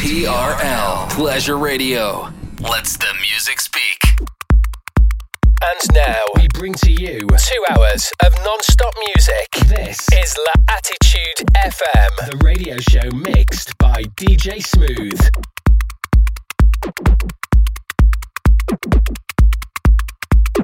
TRL Pleasure Radio. Let's the music speak. And now we bring to you two hours of non-stop music. This is L'Attitude FM, the radio show mixed by DJ Smooth.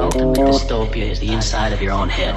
ultimate dystopia is the inside of your own head.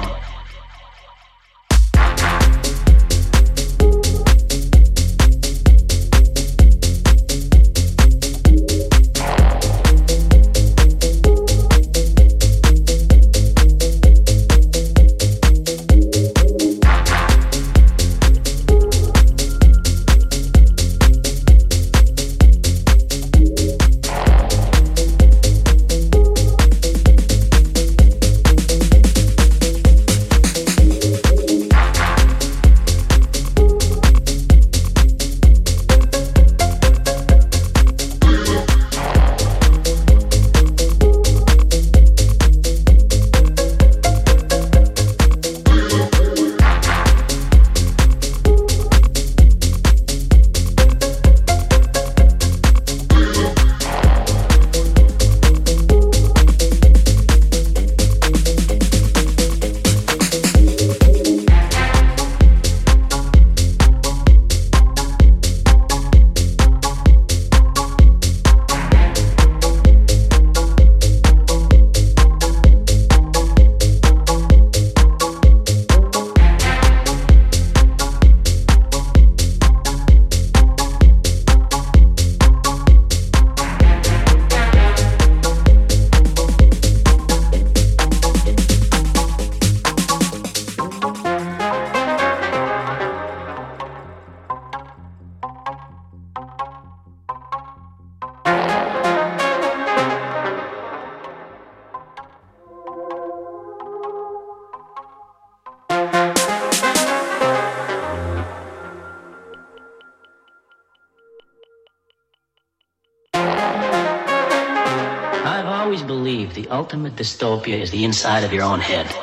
Dystopia is the inside of your own head.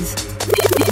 Records.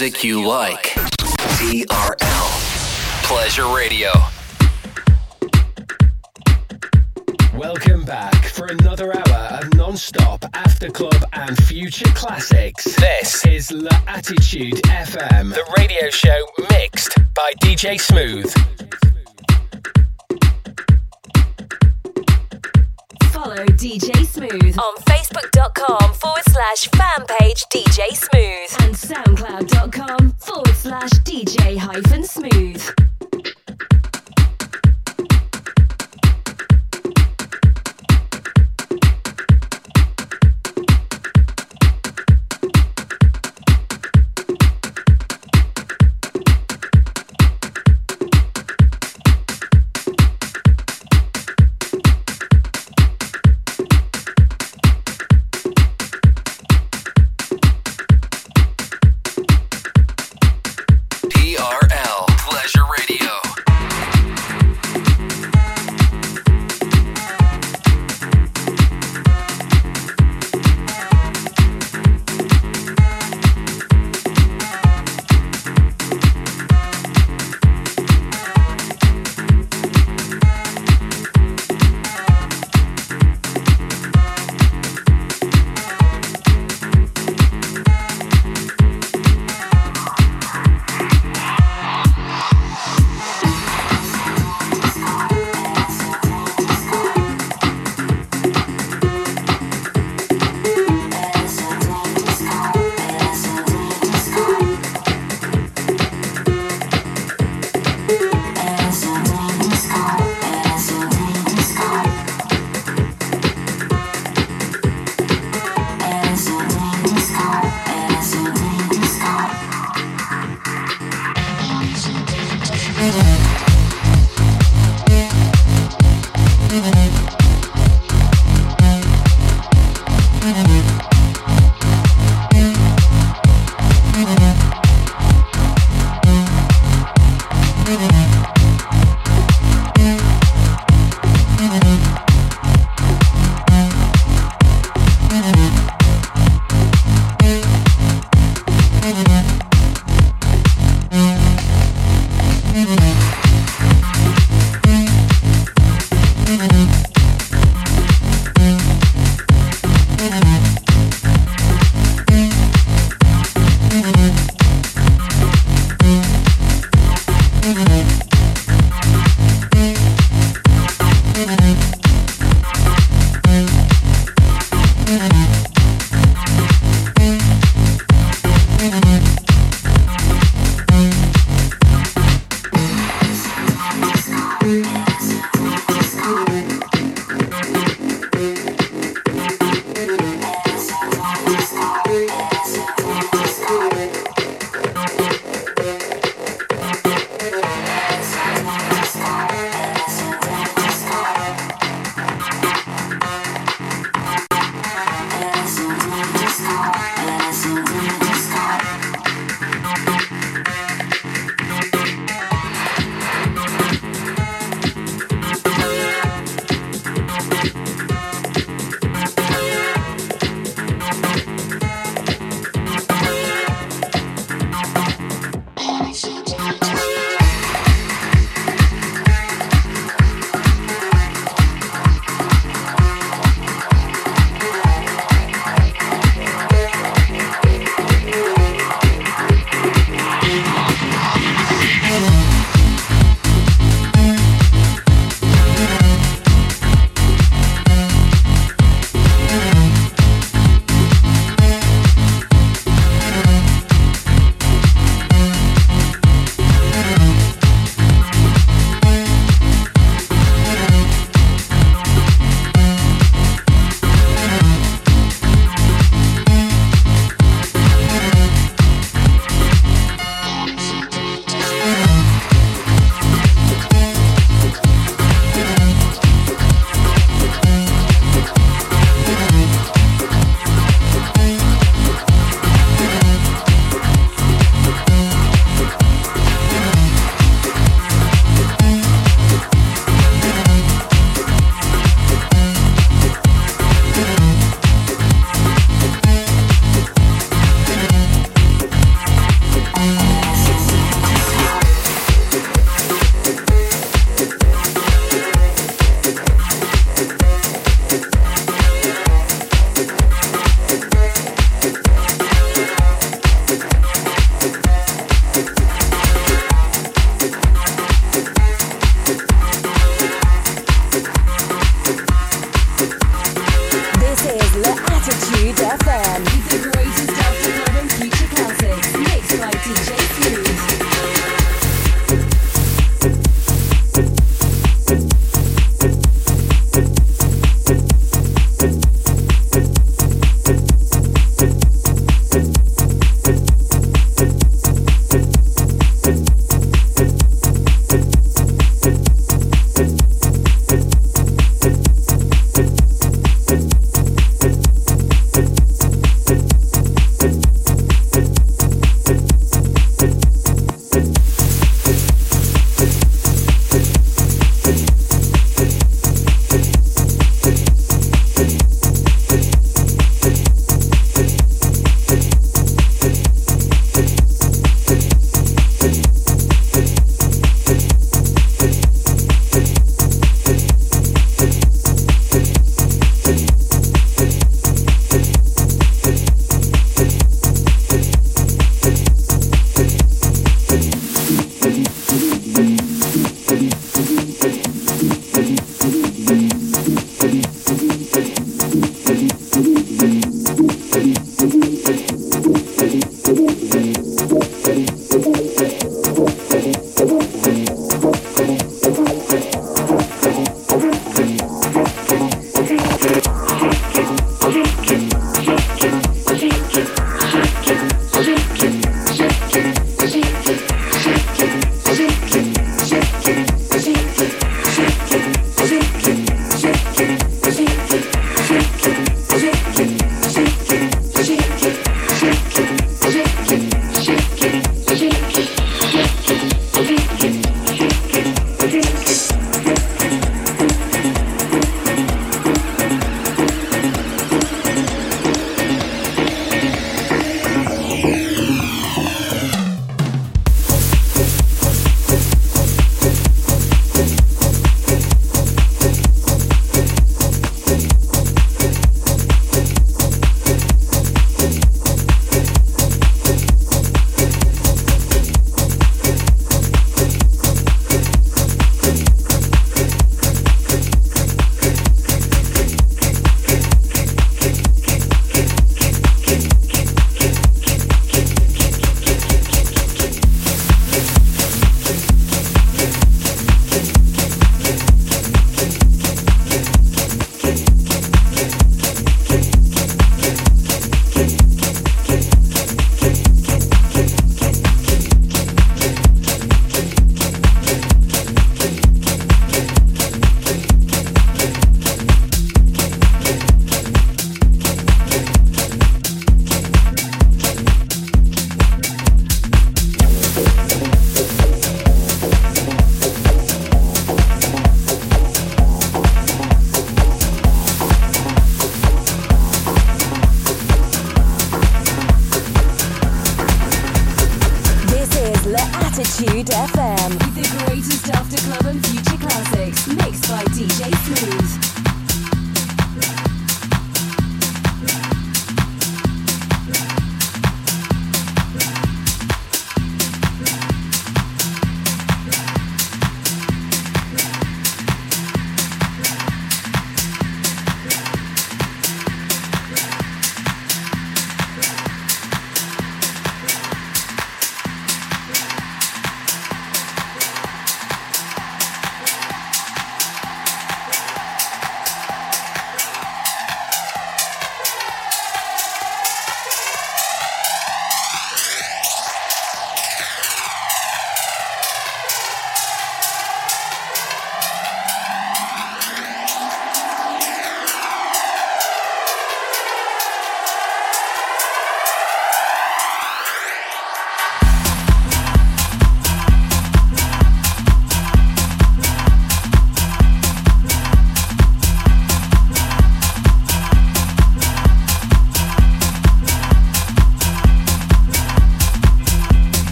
Music you like. TRL. Pleasure Radio. Welcome back for another hour of non-stop after club and future classics. This is La Attitude FM, the radio show mixed by DJ Smooth.